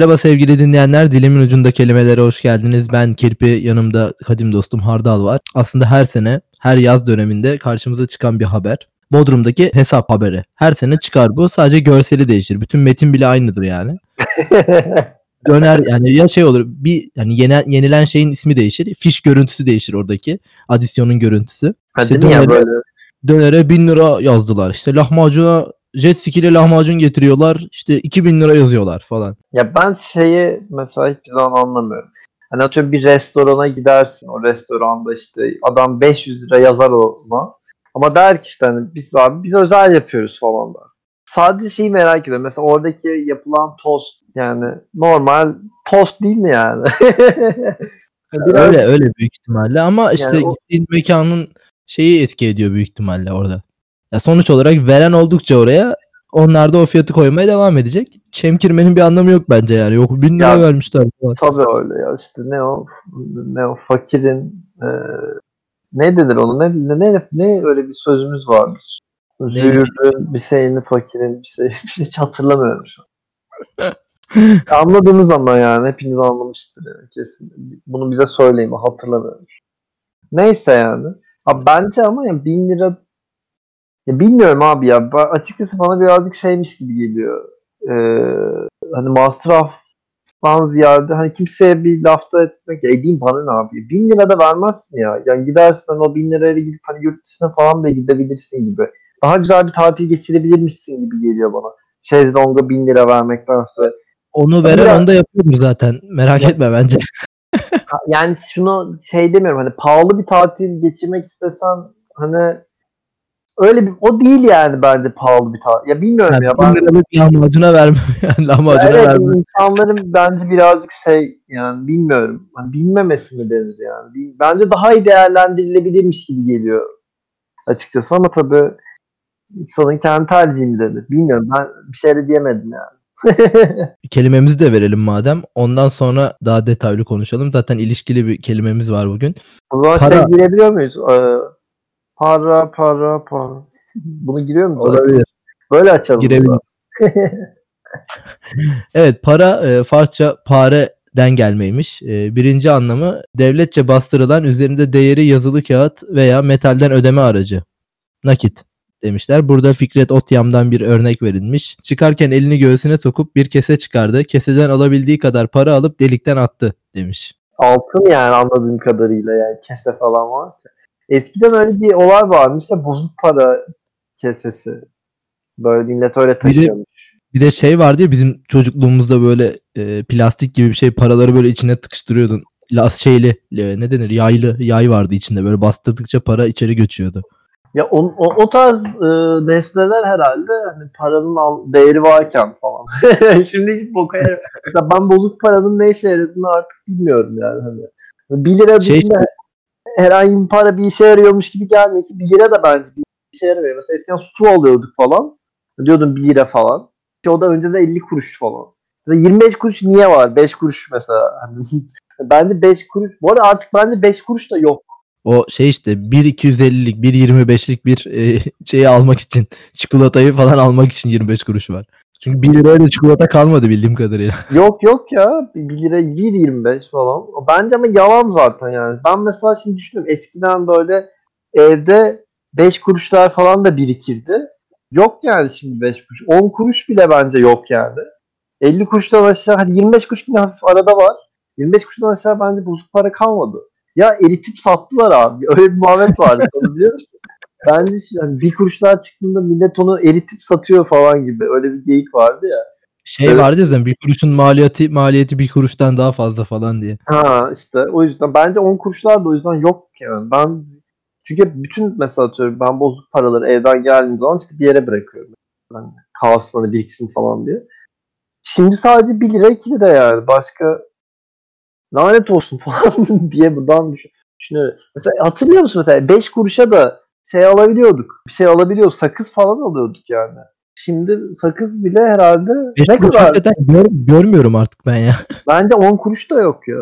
Merhaba sevgili dinleyenler. Dilimin ucunda kelimelere hoş geldiniz. Ben Kirpi, yanımda kadim dostum Hardal var. Aslında her sene, her yaz döneminde karşımıza çıkan bir haber. Bodrum'daki hesap haberi. Her sene çıkar bu. Sadece görseli değişir. Bütün metin bile aynıdır yani. Döner yani ya şey olur bir yani yeni, yenilen şeyin ismi değişir. Fiş görüntüsü değişir oradaki. Adisyonun görüntüsü. Hadi İşte dönere- böyle? Dönere 1000 lira yazdılar. İşte lahmacuna jet ski ile lahmacun getiriyorlar. İşte 2000 lira yazıyorlar falan. Ya ben şeyi mesela hiçbir zaman anlamıyorum. Hani atıyorum bir restorana gidersin. O restoranda işte adam 500 lira yazar ona. Ama der ki işte hani biz abi biz özel yapıyoruz falan da. Sadece şeyi merak ediyorum. Mesela oradaki yapılan tost yani normal tost değil mi yani? Biraz Öyle öyle büyük ihtimalle ama işte Yani o- gittiğin mekanın şeyi etki ediyor büyük ihtimalle orada. Ya sonuç olarak veren oldukça oraya onlar da o fiyatı koymaya devam edecek. Çemkirmenin bir anlamı yok bence yani. Yok 1000 lira vermişler. Tabii öyle ya işte ne o ne o fakirin e, ne denir onu ne ne ne, ne öyle bir sözümüz vardır. Züğürdün bir şeyini fakirin bir şey bir şey hiç hatırlamıyorum şu an. Anladığınız ama yani hepiniz anlamıştır yani kesin. Bunu bize söyleyin hatırlamıyorum. Neyse yani. Abi bence ama ya bin lira ya bilmiyorum abi ya. Açıkçası bana birazcık şeymiş gibi geliyor. Ee, hani masraftan ziyade hani kimseye bir lafta etmek ya edeyim bana ne abi. Bin lira da vermezsin ya. Yani gidersen o bin liraya gidip hani yurt dışına falan da gidebilirsin gibi. Daha güzel bir tatil geçirebilirmişsin gibi geliyor bana. Şezlong'a bin lira vermektense. Onu veren Biraz- onu da yapıyordur zaten. Merak etme bence. Yani şunu şey demiyorum hani pahalı bir tatil geçirmek istesen hani öyle bir o değil yani bence pahalı bir tatil. Ya bilmiyorum Yani ya 1000 ben liralık lahmacuna verme. Yani lahmacuna evet, verme. insanların bence birazcık şey yani bilmiyorum. Hani bilmemesi mi denir yani. Bence daha iyi değerlendirilebilirmiş gibi geliyor açıkçası ama tabii insanın kendi tercihi mi denir. Bilmiyorum ben bir şey de diyemedim yani. Kelimemizi de verelim madem. Ondan sonra daha detaylı konuşalım. Zaten ilişkili bir kelimemiz var bugün. o zaman Para. şey girebiliyor muyuz? Ee, para para para. Bunu giriyor muyuz? Olabilir. Böyle açalım. Girebilir. Evet para e, Farsça pareden gelmeymiş. E, birinci anlamı devletçe bastırılan üzerinde değeri yazılı kağıt veya metalden ödeme aracı. Nakit demişler. Burada Fikret Otyam'dan bir örnek verilmiş. Çıkarken elini göğsüne sokup bir kese çıkardı. Keseden alabildiği kadar para alıp delikten attı demiş. Altın yani anladığım kadarıyla yani kese falan varsa. Eskiden öyle bir olay varmış ya bozuk para kesesi. Böyle millet öyle taşıyormuş. Bir de şey vardı ya bizim çocukluğumuzda böyle e, plastik gibi bir şey paraları böyle içine tıkıştırıyordun. Las şeyli e, ne denir yaylı yay vardı içinde böyle bastırdıkça para içeri göçüyordu. Ya o, o, o tarz e, nesneler herhalde hani paranın al, değeri varken falan. Şimdi hiç boka ben bozuk paranın ne işe yaradığını artık bilmiyorum yani. Hani 1 lira Şey- dışında herhangi bir para bir işe yarıyormuş gibi gelmiyor ki 1 lira da bence bir işe yaramıyor. Mesela eskiden su alıyorduk falan. Diyordum 1 lira falan. Ki o da önce de 50 kuruş falan. Mesela 25 kuruş niye var? 5 kuruş mesela. Bende 5 kuruş. Bu arada artık bende 5 kuruş da yok. O şey işte 1.250'lik 1.25'lik bir e, şeyi almak için çikolatayı falan almak için 25 kuruş var. Çünkü 1 liraya da çikolata kalmadı bildiğim kadarıyla. Yok yok ya. 1 lira 1.25 falan. Bence ama yalan zaten yani. Ben mesela şimdi düşünüyorum. Eskiden böyle evde 5 kuruşlar falan da birikirdi. Yok yani şimdi 5 kuruş. 10 kuruş bile bence yok yani. 50 kuruştan aşağı hadi 25 kuruş yine hafif arada var. 25 kuruştan aşağı bence bozuk para kalmadı. Ya eritip sattılar abi. Öyle bir muhabbet vardı biliyor musun? Bence yani bir kuruşlar çıktığında millet onu eritip satıyor falan gibi. Öyle bir geyik vardı ya. Şey Evet. vardı ya zaten bir kuruşun maliyeti maliyeti bir kuruştan daha fazla falan diye. Ha işte o yüzden bence 10 kuruşlar da o yüzden yok yani. Ben çünkü bütün mesela atıyorum ben bozuk paraları evden geldiğim zaman işte bir yere bırakıyorum. Yani kalsın hani biriksin falan diye. Şimdi sadece 1 lira 2 lira yani. Başka lanet olsun falan diye buradan düşün, düşünüyorum. Mesela hatırlıyor musun mesela 5 kuruşa da şey alabiliyorduk. Bir şey alabiliyoruz. Sakız falan alıyorduk yani. Şimdi sakız bile herhalde Beş ne kadar? gör- görmüyorum artık ben ya. Bence 10 kuruş da yok ya.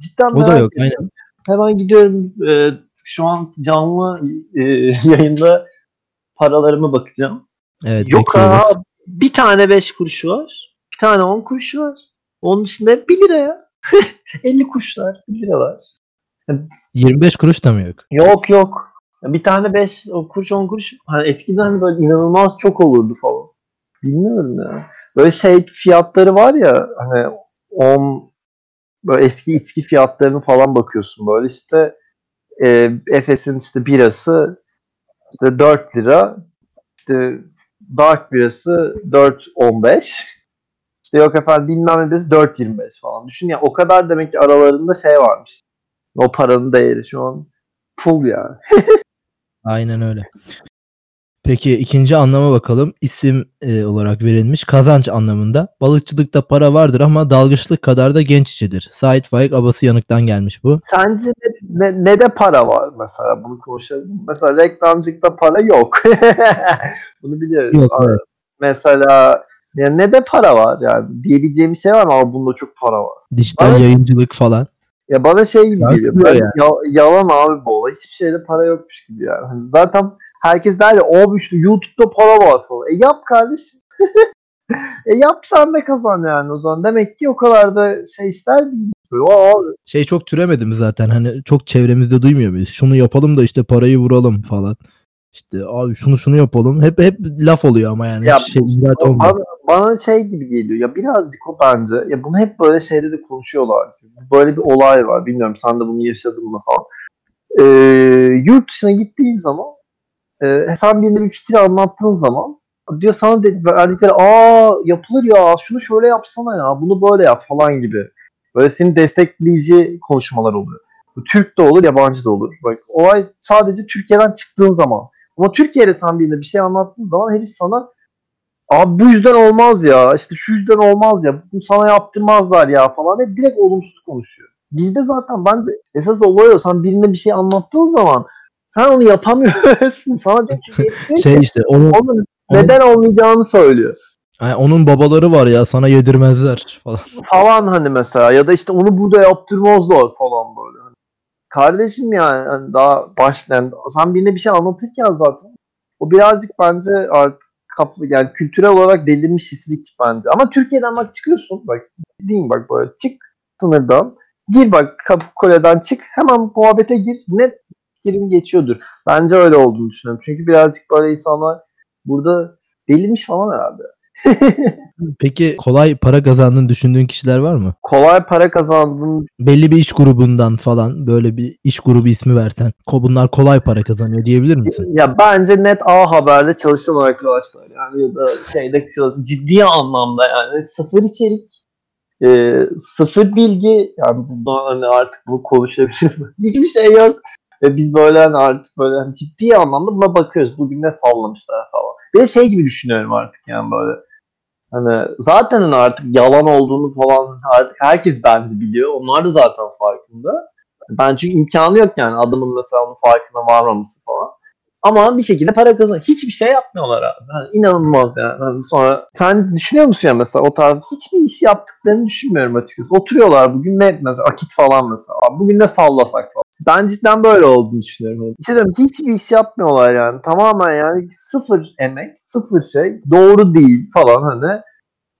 Cidden O da yok ediyorum. aynen. Hemen gidiyorum. e, şu an canlı e, yayında paralarıma bakacağım. Evet Yok bekliyoruz. ha. Bir tane 5 kuruş var. Bir tane 10 kuruş var. Onun dışında hep 1 lira ya. 50 kuşlar 1 liralar. 25 kuruş da mı yok? Yok yok. Bir tane 5 kuruş 10 kuruş. Hani eskiden böyle inanılmaz çok olurdu falan. Bilmiyorum ya. Böyle şey fiyatları var ya hani 10 böyle eski içki fiyatlarını falan bakıyorsun böyle işte e, Efes'in işte birası işte 4 lira işte Dark birası 4.15 işte yok efendim bilmem ne birası 4.25 falan. Düşün ya o kadar demek ki aralarında şey varmış. O paranın değeri şu an full yani. Aynen öyle. Peki ikinci anlama bakalım. İsim e, olarak verilmiş kazanç anlamında. Balıkçılıkta para vardır ama dalgıçlık kadar da genç içidir. Sait Faik Abası Yanık'tan gelmiş bu. Sence ne, ne, ne de para var mesela bunu konuşalım. Mesela reklamcılıkta para yok. bunu biliyoruz. Yok, evet. Mesela yani ne de para var yani diyebileceğim bir şey var ama bunda çok para var. Dijital Bana- yayıncılık falan. Ya bana şey gibi Ya geliyor. Ben- yani. ya- yalan abi bu olay. Hiçbir şeyde para yokmuş gibi yani. Hani zaten herkes der ya o işte YouTube'da para var falan. E yap kardeşim. e yap sen de kazan yani o zaman. Demek ki o kadar da şey ister değil. Aa, Şey çok türemedi mi zaten? Hani çok çevremizde duymuyor muyuz? Şunu yapalım da işte parayı vuralım falan. İşte abi şunu şunu yapalım. Hep hep laf oluyor ama yani. Ya, şey bana, bana şey gibi geliyor. Ya birazcık o bence. Ya bunu hep böyle şeyde de konuşuyorlar. Böyle bir olay var. Bilmiyorum sen de bunu yaşadın mı falan. Ee, yurt dışına gittiğin zaman e, sen birine bir fikir anlattığın zaman diyor sana de, verdikleri aa yapılır ya şunu şöyle yapsana ya bunu böyle yap falan gibi. Böyle seni destekleyici konuşmalar oluyor. Türk de olur yabancı da olur. Bak olay sadece Türkiye'den çıktığın zaman. Ama Türkiye'de sen birine bir şey anlattığın zaman herif sana Abi bu yüzden olmaz ya. işte şu yüzden olmaz ya. Bunu sana yaptırmazlar ya falan diye direkt olumsuz konuşuyor. Bizde zaten bence esas olay o. Sen birine bir şey anlattığın zaman sen onu yapamıyorsun. Sana diyor ki, Şey ki, işte onun, onun neden olmayacağını söylüyor. yani onun babaları var ya sana yedirmezler falan. Falan hani mesela ya da işte onu burada yaptırmazlar falan böyle. Kardeşim yani daha başlayan sen birine bir şey anlatırken zaten o birazcık bence artık kapı yani kültürel olarak delirmiş hislik bence. Ama Türkiye'den bak çıkıyorsun bak diyeyim bak böyle çık sınırdan gir bak kapı kuleden çık hemen muhabbete gir net fikrin geçiyordur. Bence öyle olduğunu düşünüyorum. Çünkü birazcık böyle insanlar burada delirmiş falan herhalde. Peki kolay para kazandığını düşündüğün kişiler var mı? Kolay para kazandığın Belli bir iş grubundan falan böyle bir iş grubu ismi versen. Ko bunlar kolay para kazanıyor diyebilir misin? Ya bence net A Haber'de çalışan arkadaşlar yani ya da şeyde çalışan ciddi anlamda yani sıfır içerik e, sıfır bilgi yani bundan hani artık bunu konuşabiliriz. Hiçbir şey yok. Ve biz böyle hani artık böyle hani ciddi anlamda buna bakıyoruz. Bugün ne sallamışlar falan. De şey gibi düşünüyorum artık yani böyle. Hani zaten hani artık yalan olduğunu falan artık herkes bence biliyor. Onlar da zaten farkında. Ben çünkü imkanı yok yani adamın mesela onun farkına varmaması falan. Ama bir şekilde para kazan. Hiçbir şey yapmıyorlar abi. Yani inanılmaz yani. Hani sonra sen düşünüyor musun ya mesela o tarz hiçbir iş yaptıklarını düşünmüyorum açıkçası. Oturuyorlar bugün ne mesela akit falan mesela. Abi bugün ne sallasak falan. Ben cidden böyle olduğunu düşünüyorum. İşte diyorum hiçbir iş yapmıyorlar yani. Tamamen yani sıfır emek, sıfır şey. Doğru değil falan hani.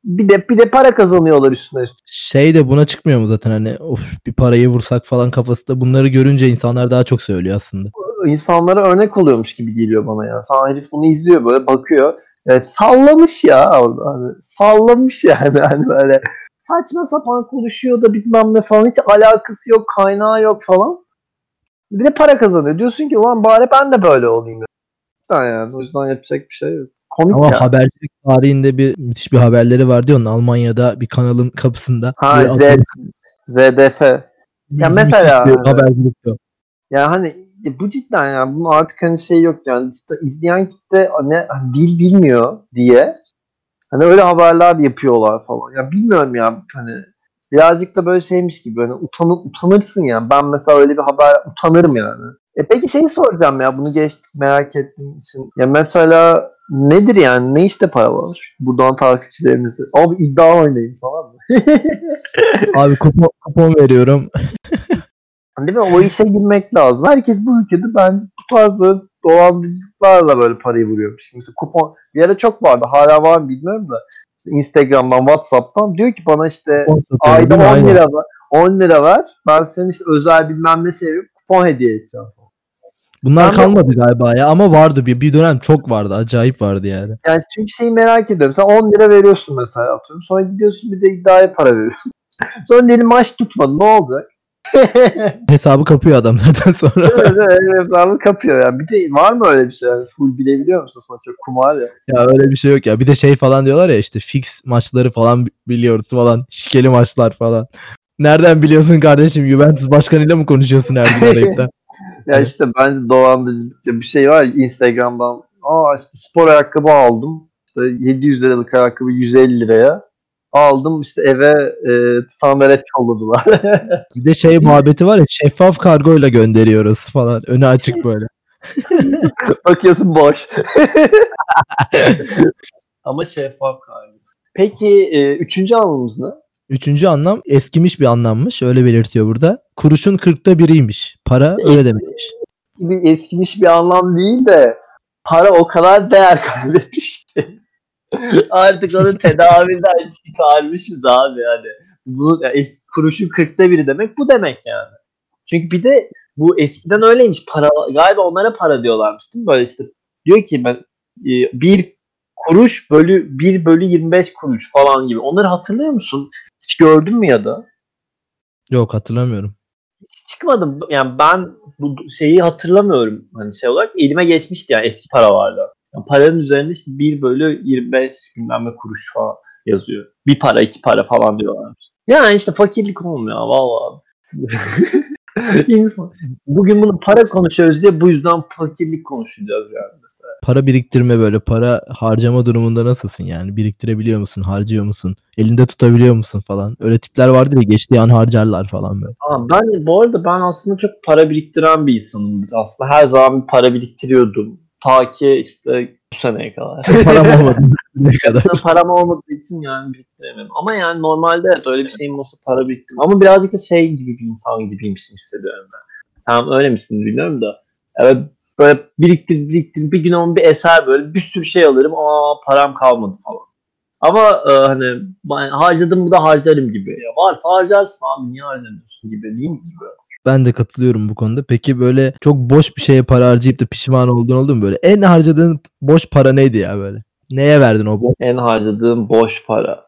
Bir de bir de para kazanıyorlar üstüne. Şey de buna çıkmıyor mu zaten hani of bir parayı vursak falan kafası da bunları görünce insanlar daha çok söylüyor aslında. İnsanlara örnek oluyormuş gibi geliyor bana ya. Sana herif bunu izliyor böyle bakıyor. E, sallamış ya orada. Hani, sallamış yani hani böyle saçma sapan konuşuyor da bilmem ne falan hiç alakası yok kaynağı yok falan. Bir de para kazanıyor. Diyorsun ki ulan bari ben de böyle olayım. Ya. Yani o yüzden yapacak bir şey yok. Komik Ama ya. habercilik tarihinde bir müthiş bir haberleri vardı ya onun Almanya'da bir kanalın kapısında. Ha Z, ZDF. Ya mesela habercilikti o. Yani hani e, bu cidden yani bunun artık hani şey yok yani işte izleyen kitle hani dil bilmiyor diye hani öyle haberler yapıyorlar falan. Ya bilmiyorum ya hani birazcık da böyle şeymiş gibi hani utanı, utanırsın yani. Ben mesela öyle bir haber utanırım yani. E peki şeyi soracağım ya bunu geçtik merak ettiğim için. Ya mesela nedir yani ne işte para var? Buradan takipçilerimize. Abi iddia oynayın falan mı? Abi kupon, kupon veriyorum. Değil mi? O işe girmek lazım. Herkes bu ülkede bence bu tarz böyle dolandırıcılıklarla böyle parayı vuruyormuş. Mesela kupon bir ara çok vardı. Hala var mı bilmiyorum da. İşte Instagram'dan, WhatsApp'tan diyor ki bana işte ayda 10 lira ver. 10 lira ver. Ben senin işte özel bilmem ne sevip kupon hediye edeceğim. Bunlar Sen de- kalmadı galiba ya ama vardı bir bir dönem çok vardı acayip vardı yani. Yani çünkü şeyi merak ediyorum. Sen 10 lira veriyorsun mesela atıyorum. Sonra gidiyorsun bir de iddiaya para veriyorsun. Sonra diyelim maç tutmadı. Ne olacak? Hesabı kapıyor adam zaten sonra. evet, evet, hesabı kapıyor ya. Bir de var mı öyle bir şey? Yani full bilebiliyor musun? Sonuçta kumar ya. ya öyle bir şey yok ya. Bir de şey falan diyorlar ya işte fix maçları falan bi- biliyoruz falan. Şikeli maçlar falan. Nereden biliyorsun kardeşim? Juventus başkanıyla mı konuşuyorsun her gün arayıp da? Ya işte bence dolandırıcılık diye bir şey var Instagram'dan. Aa işte spor ayakkabı aldım. İşte 700 liralık ayakkabı 150 liraya. Aldım işte eve e, tamire yolladılar. Bir de şey muhabbeti var ya şeffaf kargoyla gönderiyoruz falan. Önü açık böyle. Bakıyorsun boş. Ama şeffaf kalbi. Peki e, üçüncü anlamımız ne? Üçüncü anlam eskimiş bir anlammış. Öyle belirtiyor burada. Kuruşun kırkta biriymiş. Para öyle demekmiş. Bir eskimiş bir anlam değil de para o kadar değer kaybetmiş ki. Artık onu tedaviden çıkarmışız abi yani. Bu ya eski kuruşun kırkta biri demek bu demek yani. Çünkü bir de bu eskiden öyleymiş. Para galiba onlara para diyorlarmış değil mi? Böyle işte diyor ki ben e, bir kuruş bölü 1 bölü 25 kuruş falan gibi. Onları hatırlıyor musun? Hiç gördün mü ya da? Yok hatırlamıyorum. çıkmadım. Yani ben bu şeyi hatırlamıyorum. Hani şey olarak elime geçmişti yani eski para vardı. Yani paranın üzerinde işte 1 bölü 25 bilmem ne kuruş falan yazıyor. Bir para iki para falan diyorlar. Yani işte fakirlik olmuyor vallahi. İnsan. Bugün bunu para konuşuyoruz diye bu yüzden fakirlik konuşacağız yani mesela. Para biriktirme böyle para harcama durumunda nasılsın yani? Biriktirebiliyor musun? Harcıyor musun? Elinde tutabiliyor musun falan? Öyle tipler vardır ya geçtiği an harcarlar falan böyle. Aa, ben bu arada ben aslında çok para biriktiren bir insanım. Aslında her zaman para biriktiriyordum. Ta ki işte bu seneye kadar. Param olmadı ne kadar. Param olmadığı için yani biriktiremiyorum. Ama yani normalde evet öyle bir şeyim olsa para biriktirim. Ama birazcık da şey gibi bir insan gibiymişim hissediyorum ben. Sen öyle misin bilmiyorum da. Evet böyle biriktir biriktir bir gün onun bir eser böyle bir sürü şey alırım aa param kalmadı falan. Ama e, hani ben harcadım bu da harcarım gibi. Ya varsa harcarsın abi niye harcamıyorsun gibi değil mi gibi. Ben de katılıyorum bu konuda. Peki böyle çok boş bir şeye para harcayıp da pişman olduğun oldu mu böyle? En harcadığın boş para neydi ya böyle? Neye verdin o boş? En harcadığım boş para.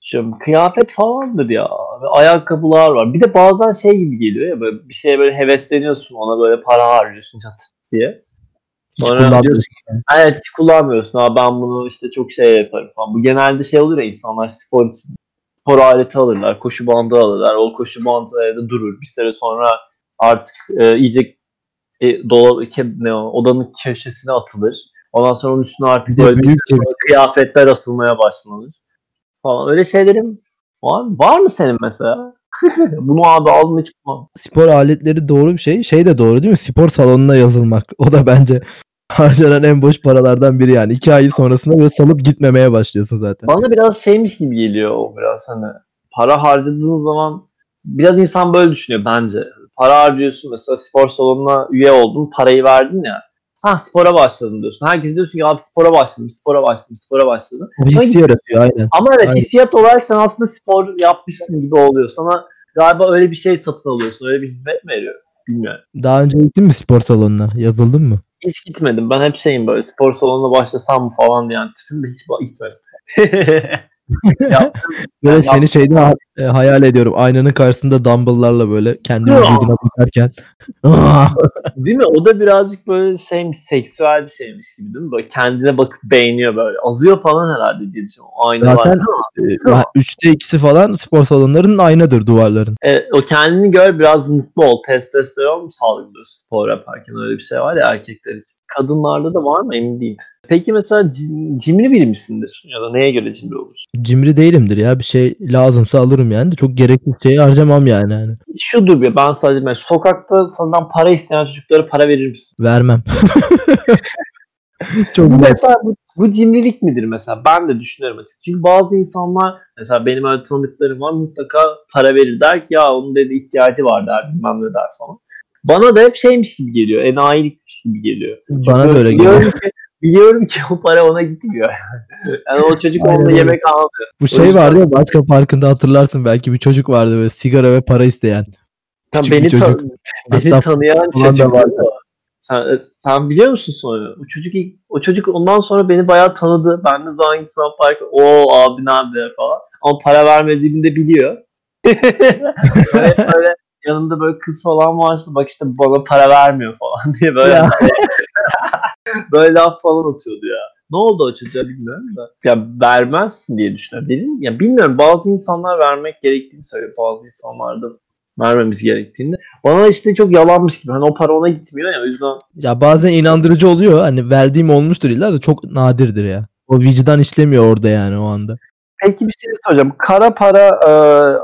Şimdi kıyafet falandır ya. Ayakkabılar var. Bir de bazen şey gibi geliyor ya böyle bir şeye böyle hevesleniyorsun ona böyle para harcıyorsun çatır diye. Hiç Sonra kullanmıyorsun. diyorsun Evet hiç kullanmıyorsun. Ha ben bunu işte çok şey yaparım falan. Bu genelde şey olur ya insanlar spor için spor aleti alırlar. Koşu bandı alırlar. O koşu bandı evde durur. Bir süre sonra artık e, iyice e, dola, ke- ne o, odanın köşesine atılır. Ondan sonra onun üstüne artık böyle bir sonra kıyafetler asılmaya başlanır. Falan. Öyle şeylerim var mı? Var mı senin mesela? Bunu abi alma hiç. Spor aletleri doğru bir şey. Şey de doğru değil mi? Spor salonuna yazılmak. O da bence harcanan en boş paralardan biri yani. iki ay sonrasında böyle salıp gitmemeye başlıyorsun zaten. Bana biraz şeymiş gibi geliyor o biraz hani para harcadığın zaman biraz insan böyle düşünüyor bence. Para harcıyorsun mesela spor salonuna üye oldun parayı verdin ya. Ha spora başladım diyorsun. Herkes diyorsun ki abi spora başladım, spora başladım, spora başladım. O hissi yaratıyor aynen. Ama evet Aynen. hissiyat olarak sen aslında spor yapmışsın gibi oluyor. Sana galiba öyle bir şey satın alıyorsun. Öyle bir hizmet mi veriyor? Bilmiyorum. Daha önce gittin mi spor salonuna? Yazıldın mı? Hiç gitmedim. Ben hep şeyim böyle spor salonuna başlasam falan diye. Yani tipimde hiç gitmedim. Böyle Ben seni şeyde ha- e, hayal ediyorum. Aynanın karşısında dumbbell'larla böyle kendi vücuduna bakarken. Değil mi? O da birazcık böyle şeymiş, seksüel bir şeymiş gibi değil mi? Böyle kendine bakıp beğeniyor böyle. Azıyor falan herhalde diye düşünüyorum. Ayna Zaten var. e, üçte ikisi falan spor salonlarının aynadır duvarların. E, o kendini gör biraz mutlu ol. Testosteron mu salgılıyorsun spor yaparken? Öyle bir şey var ya erkekler için. Kadınlarda da var mı emin değilim. Peki mesela cim- cimri biri misindir? Ya da neye göre cimri olursun? Cimri değilimdir ya. Bir şey lazımsa alırım yani. de Çok gerekli şeyi harcamam yani. yani. Şudur bir ben sadece ben sokakta senden para isteyen çocuklara para verir misin? Vermem. Çok Bu mesela bu, bu cimrilik midir mesela? Ben de düşünüyorum açıkçası. Çünkü bazı insanlar mesela benim öyle tanıdıklarım var mutlaka para verir der ki ya onun dedi ihtiyacı var der bilmem ne der falan. bana da hep şeymiş gibi geliyor. Enayilikmiş gibi geliyor. Bana da Çünkü öyle biliyorum geliyor. Ki, biliyorum ki o para ona gitmiyor. Yani o çocuk onunla yemek almıyor. Bu şey vardı ya başka parkında hatırlarsın belki bir çocuk vardı böyle sigara ve para isteyen. Tam Küçük beni, ta- beni Hatta tanıyan çocuk vardı. Sen, sen biliyor musun sonra? O çocuk ilk- o çocuk ondan sonra beni bayağı tanıdı. Ben de zaman gittim parka. O abi nerede falan. Ama para vermediğimi de biliyor. böyle, böyle yanında böyle kız falan varsa bak işte bana para vermiyor falan diye böyle Ya. şey. böyle laf falan atıyordu ya. Ne oldu çocuğa bilmiyorum da. Ya vermezsin diye düşünüyorum. Dedim ya bilmiyorum bazı insanlar vermek gerektiğini söylüyor. Bazı insanlar da vermemiz gerektiğini. Bana işte çok yalanmış gibi. Hani o para ona gitmiyor ya o yüzden. Ya bazen inandırıcı oluyor. Hani verdiğim olmuştur illa da çok nadirdir ya. O vicdan işlemiyor orada yani o anda. Peki bir şey soracağım. Kara para e,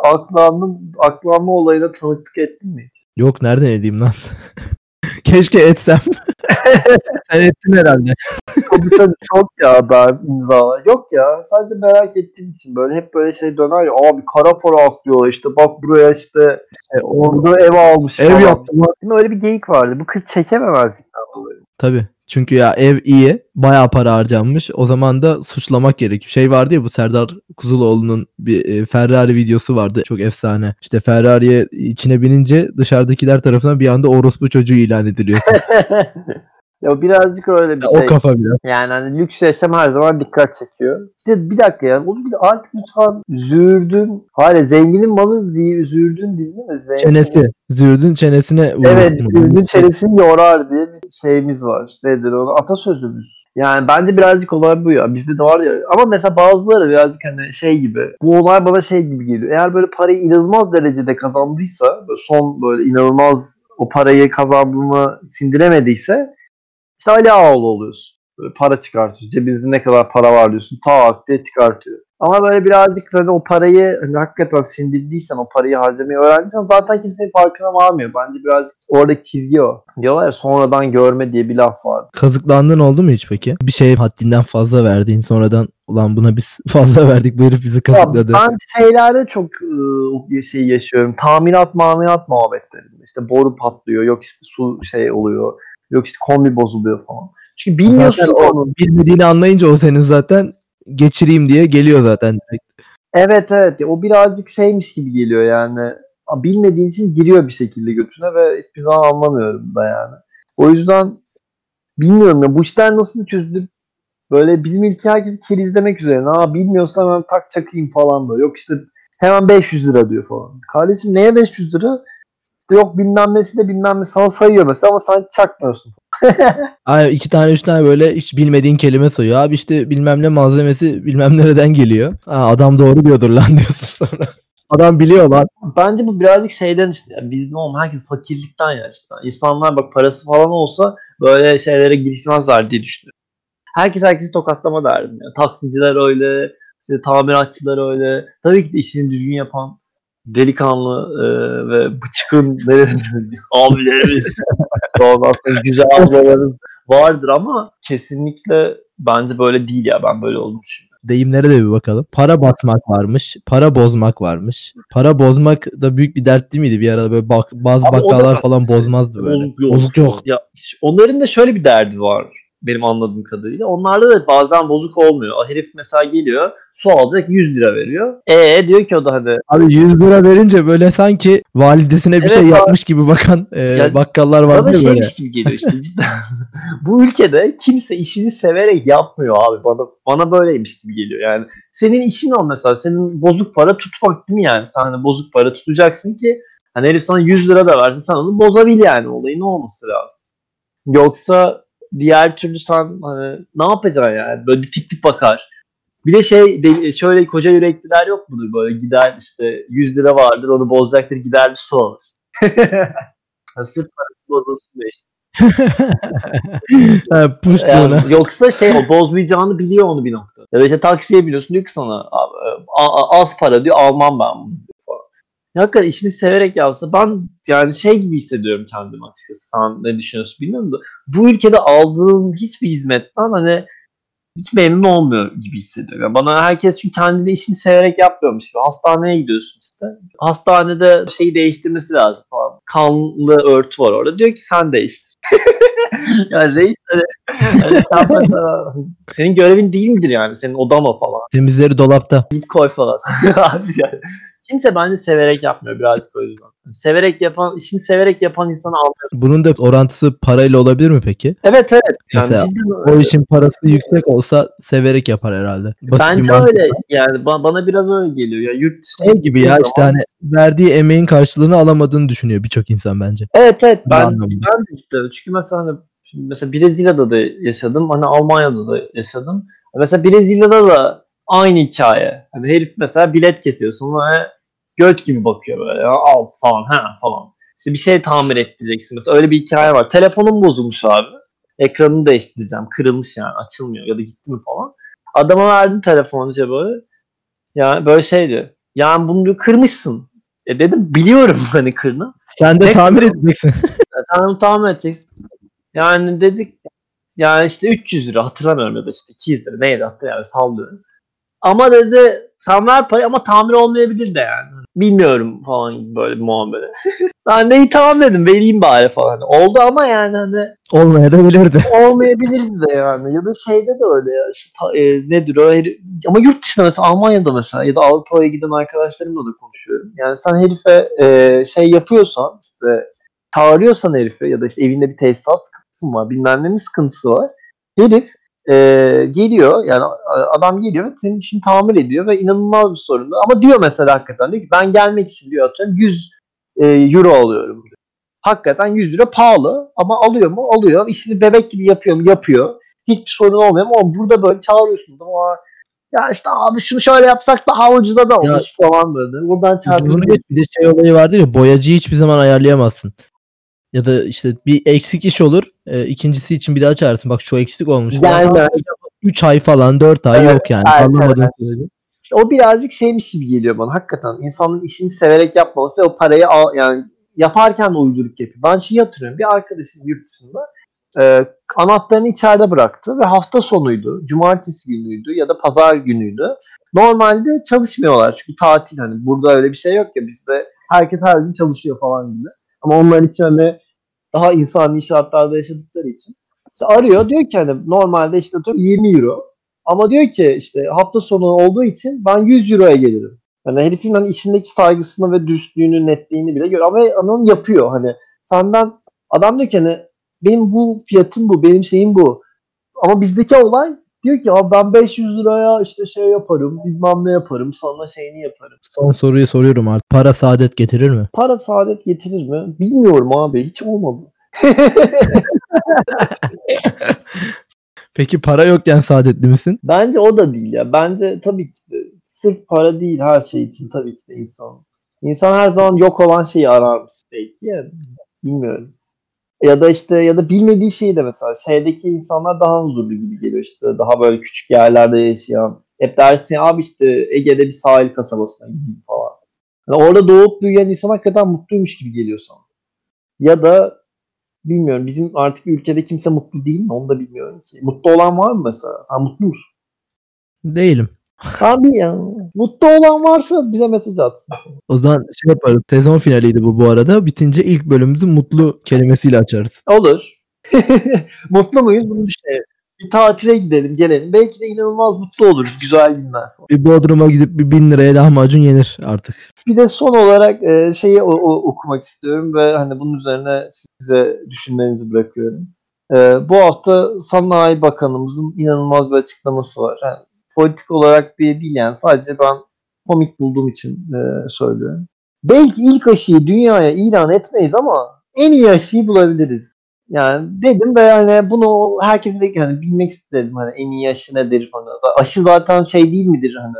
aklanma, aklanma olayına tanıklık ettin mi? Yok nereden edeyim lan? Keşke etsem. Sen ettin herhalde. Tabii tabii çok ya ben imzalar. Yok ya sadece merak ettiğim için böyle hep böyle şey döner ya abi kara para aklıyor işte bak buraya işte e, orada ev almış Ev yaptım mi? Öyle bir geyik vardı. Bu kız çekememezlikten dolayı. Tabii. Çünkü ya ev iyi. Bayağı para harcanmış. O zaman da suçlamak gerekiyor. Şey vardı ya bu Serdar Kuzuloğlu'nun bir e, Ferrari videosu vardı. Çok efsane. İşte Ferrari'ye içine binince dışarıdakiler tarafından bir anda orospu çocuğu ilan ediliyorsun. ya birazcık öyle bir Ya şey. O kafa biraz. Yani hani lüks yaşam her zaman dikkat çekiyor. İşte bir dakika ya. Oğlum bir de artık lütfen zürdün. Hayır zenginin malı zi- zürdün değil mi? Zengin... Çenesi. Zürdün çenesine vurur. Evet zürdün çenesini yorar diye bir şeyimiz var. Nedir o? Atasözümüz. Yani bence birazcık olay bu ya. Bizde de var ya. Ama mesela bazıları birazcık hani şey gibi. Bu olay bana şey gibi geliyor. Eğer böyle parayı inanılmaz derecede kazandıysa böyle son böyle inanılmaz o parayı kazandığını sindiremediyse işte Ali Ağaoğlu oluyorsun. Böyle para çıkartıyor. Cebinizde ne kadar para var diyorsun. Tak diye çıkartıyor. Ama böyle birazcık hani o parayı hani hakikaten sindirdiysen, o parayı harcamayı öğrendiysen zaten kimsenin farkına varmıyor. Bence birazcık oradaki çizgi o. Diyorlar ya sonradan görme diye bir laf var. Kazıklandın oldu mu hiç peki? Bir şeye haddinden fazla verdiğin sonradan ulan buna biz fazla verdik bu herif bizi Ya kazıkladı. ben şeylerde çok ıı, şey yaşıyorum. Tamirat mamirat muhabbetlerinde. İşte boru patlıyor, yok işte su şey oluyor, yok işte kombi bozuluyor falan. Çünkü bilmiyorsun Zaten onu. bilmediğini anlayınca o senin zaten geçireyim diye geliyor zaten. Evet evet o birazcık şeymiş gibi geliyor yani. Bilmediğin için giriyor bir şekilde götüne ve hiçbir zaman anlamıyorum da yani. O yüzden bilmiyorum ya bu işler nasıl çözülür? Böyle bizim ülke herkesi kerizlemek üzerine. Ha bilmiyorsam hemen tak çakayım falan böyle. Yok işte hemen 500 lira diyor falan. Kardeşim neye 500 lira? İşte yok bilmem nesi de bilmem ne sana sayıyor mesela ama sen çakmıyorsun. Ay iki tane üç tane böyle hiç bilmediğin kelime sayıyor. Abi işte bilmem ne malzemesi bilmem nereden geliyor. Ha, adam doğru diyordur lan diyorsun sonra. Adam biliyor lan. Bence bu birazcık şeyden işte. Yani biz ne oğlum herkes fakirlikten ya işte. İnsanlar bak parası falan olsa böyle şeylere girişmezler diye düşünüyorum. Herkes herkesi tokatlama derdim. Yani. Taksiciler öyle, işte tamiratçılar öyle. Tabii ki de işini düzgün yapan delikanlı e, ve bıçkın abilerimiz ondan sonra güzel ablalarımız vardır ama kesinlikle bence böyle değil ya ben böyle olduğunu düşünüyorum. Deyimlere de bir bakalım. Para basmak varmış. Para bozmak varmış. Para bozmak da büyük bir dert değil miydi bir arada böyle bak, bazı Abi bakkallar bak- falan bozmazdı böyle. Bozuk yok. Bozuk yok. Ya onların da şöyle bir derdi var benim anladığım kadarıyla. Onlarda da bazen bozuk olmuyor. O herif mesela geliyor su alacak 100 lira veriyor. E diyor ki o da hani Abi 100 lira verince böyle sanki validesine bir Evet şey abi. yapmış gibi bakan e, Ya bakkallar var bana ya böyle. şeymiş gibi geliyor işte cidden. Bu ülkede kimse işini severek yapmıyor abi. Bana bana böyleymiş gibi geliyor. Yani senin işin o mesela. Senin bozuk para tutmak değil mi yani? Sen hani bozuk para tutacaksın ki hani herif sana 100 lira da verse sen onu bozabil yani. Olayın olması lazım. Yoksa diğer türlü sen hani ne yapacaksın yani? Böyle bir tip tip bakar. Bir de şey de- şöyle koca yürekliler yok mudur böyle gider işte 100 lira vardır onu bozacaktır gider bir su alır. Sırf parası bozulsun diye işte. ha, Yani yoksa şey o bozmayacağını biliyor onu bir nokta. Ya işte taksiye biliyorsun diyor ki sana az para diyor almam ben bunu hakikaten işini severek yapsa ben yani şey gibi hissediyorum kendimi açıkçası. Sen ne düşünüyorsun bilmiyorum da bu ülkede aldığın hiçbir hizmetten hani hiç memnun olmuyor gibi hissediyorum. Yani bana herkes çünkü kendini işini severek yapmıyormuş gibi. Hastaneye gidiyorsun işte. Hastanede şeyi değiştirmesi lazım falan. kanlı örtü var orada. Diyor ki sen değiştir. ya reis hani, hani sen mesela senin görevin değil midir yani? Senin odan o falan. Temizleri dolapta. Git koy falan. Abi yani. Kimse bence severek yapmıyor birazcık o yüzden. Severek yapan, işini severek yapan insanı anlıyor. Bunun da orantısı parayla olabilir mi peki? Evet evet. Yani Mesela cidden O işin parası yüksek olsa severek yapar herhalde. Basit Bence öyle yani ba- bana biraz öyle geliyor ya yurt Şey gibi ya işte hani verdiği emeğin karşılığını alamadığını düşünüyor birçok insan bence. Evet evet ben, ben de işte çünkü mesela hani mesela Brezilya'da da yaşadım hani Almanya'da da yaşadım. Mesela Brezilya'da da aynı hikaye. Hani herif mesela bilet kesiyorsun ve göt gibi bakıyor böyle al falan ha falan. İşte bir şey tamir ettireceksin mesela öyle bir hikaye var. Telefonum bozulmuş abi. Ekranını değiştireceğim. Kırılmış yani açılmıyor ya da gitti mi falan. Adama verdim telefonu işte böyle. Yani böyle şey diyor. Yani bunu diyor, kırmışsın. E dedim biliyorum hani kırını. Sen de Ne- tamir edeceksin. Sen onu tamir edeceksin. Yani dedik yani işte 300 lira hatırlamıyorum ya da işte 200 lira neydi hatırlamıyorum sallıyorum. Ama dedi sen ver parayı ama tamir olmayabilir de yani. Bilmiyorum falan böyle bir muhabbet. ben de iyi tamam dedim vereyim bari falan. Oldu ama yani hani Olmaya da bilirdi. olmayabilirdi de yani. Ya da şeyde de öyle ya. Ta- e, nedir o? Heri- Ama yurt dışında mesela Almanya'da mesela ya da Avrupa'ya giden arkadaşlarımla da konuşuyorum. Yani sen herife e, şey yapıyorsan işte çağırıyorsan herife ya da işte evinde bir tesisat sıkıntısı var bilmem ne mi sıkıntısı var. Herif e, geliyor yani adam geliyor senin işini tamir ediyor ve inanılmaz bir sorun. Ama diyor mesela hakikaten diyor ki ben gelmek için diyor atıyorum 100 e, euro alıyorum diyor. Hakikaten 100 lira pahalı ama alıyor mu? Alıyor. İşini bebek gibi yapıyor mu? Yapıyor. Hiçbir sorun olmuyor ama burada böyle çağırıyorsun. Ama ya işte abi şunu şöyle yapsak daha ucuza da olur falan böyle. Buradan geç, bir de şey olayı vardır ya boyacıyı hiçbir zaman ayarlayamazsın. Ya da işte bir eksik iş olur. e, ikincisi için bir daha çağırsın. Bak şu eksik olmuş. Yani 3 ay falan 4 ay Evet, yok yani. evet, Anlamadığın sürece. İşte o birazcık şeymiş gibi geliyor bana. Hakikaten insanın işini severek yapmaması o parayı al, yani yaparken de uyduruk yapıyor. Ben şeyi hatırlıyorum. Bir arkadaşım yurt dışında e, anahtarını içeride bıraktı ve hafta sonuydu. Cumartesi günüydü ya da pazar günüydü. Normalde çalışmıyorlar çünkü tatil hani burada öyle bir şey yok ya bizde herkes her gün çalışıyor falan gibi. Ama onlar için hani daha insani şartlarda yaşadıkları için. İşte arıyor diyor ki hani normalde işte atıyorum 20 euro. Ama diyor ki işte hafta sonu olduğu için ben 100 euroya gelirim. Yani herifin hani işindeki saygısını ve dürüstlüğünü, netliğini bile görüyor. Ama onu yapıyor. Hani senden adam diyor ki hani benim bu fiyatım bu, benim şeyim bu. Ama bizdeki olay diyor ki abi ben 500 liraya işte şey yaparım, bilmem ne yaparım, sana şeyini yaparım. Son soruyu soruyorum artık. Para saadet getirir mi? Para saadet getirir mi? Bilmiyorum abi. Hiç olmadı. Peki para yokken saadetli misin? Bence o da değil ya. Bence tabii ki de sırf para değil her şey için tabii ki de insan. İnsan her zaman yok olan şeyi ararmış belki ya. Bilmiyorum. Ya da işte ya da bilmediği şeyi de mesela şeydeki insanlar daha huzurlu gibi geliyor işte. Daha böyle küçük yerlerde yaşayan. Hep dersin abi işte Ege'de bir sahil kasabasına gideyim falan. Yani orada doğup büyüyen insan hakikaten mutluymuş gibi geliyor sana. Ya da bilmiyorum bizim artık ülkede kimse mutlu değil mi onu da bilmiyorum ki. Mutlu olan var mı mesela? Sen mutlu musun? Değilim. Abi ya. Mutlu olan varsa bize mesaj atsın. O zaman şey yaparız. Sezon finaliydi bu bu arada. Bitince ilk bölümümüzü mutlu kelimesiyle açarız. Olur. mutlu muyuz? Bunu düşünelim. Bir tatile gidelim gelelim. Belki de inanılmaz mutlu oluruz. Güzel günler. Bir Bodrum'a gidip bir bin liraya lahmacun yenir artık. Bir de son olarak e, şeyi o- o- okumak istiyorum ve hani bunun üzerine size düşünmenizi bırakıyorum. E, bu hafta Sanayi Bakanımızın inanılmaz bir açıklaması var. Yani politik olarak bir değil yani sadece ben komik bulduğum için e, söylüyorum. Belki ilk aşıyı dünyaya ilan etmeyiz ama en iyi aşıyı bulabiliriz. Yani dedim ve yani bunu herkese de yani bilmek istedim hani en iyi aşı nedir falan. Aşı zaten şey değil midir hani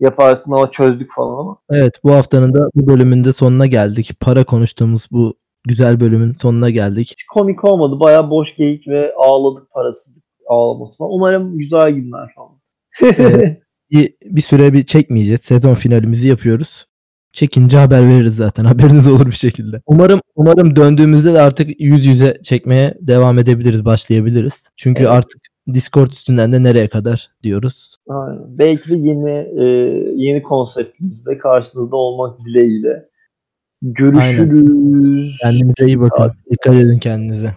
yaparsın ama çözdük falan ama. Evet bu haftanın da bu bölümünde sonuna geldik. Para konuştuğumuz bu güzel bölümün sonuna geldik. hiç komik olmadı. Bayağı boş geyik ve ağladık parasızlık ağlaması falan. Umarım güzel günler falan. Evet. Bir, bir süre bir çekmeyeceğiz. Sezon finalimizi yapıyoruz. Çekince haber veririz zaten. Haberiniz olur bir şekilde. Umarım umarım döndüğümüzde de artık yüz yüze çekmeye devam edebiliriz, başlayabiliriz. Çünkü Evet. artık Discord üstünden de nereye kadar diyoruz. Aynen. Belki de yeni e, yeni konseptimizde karşınızda olmak dileğiyle. Görüşürüz. Kendinize iyi bakın. Dikkat edin kendinize.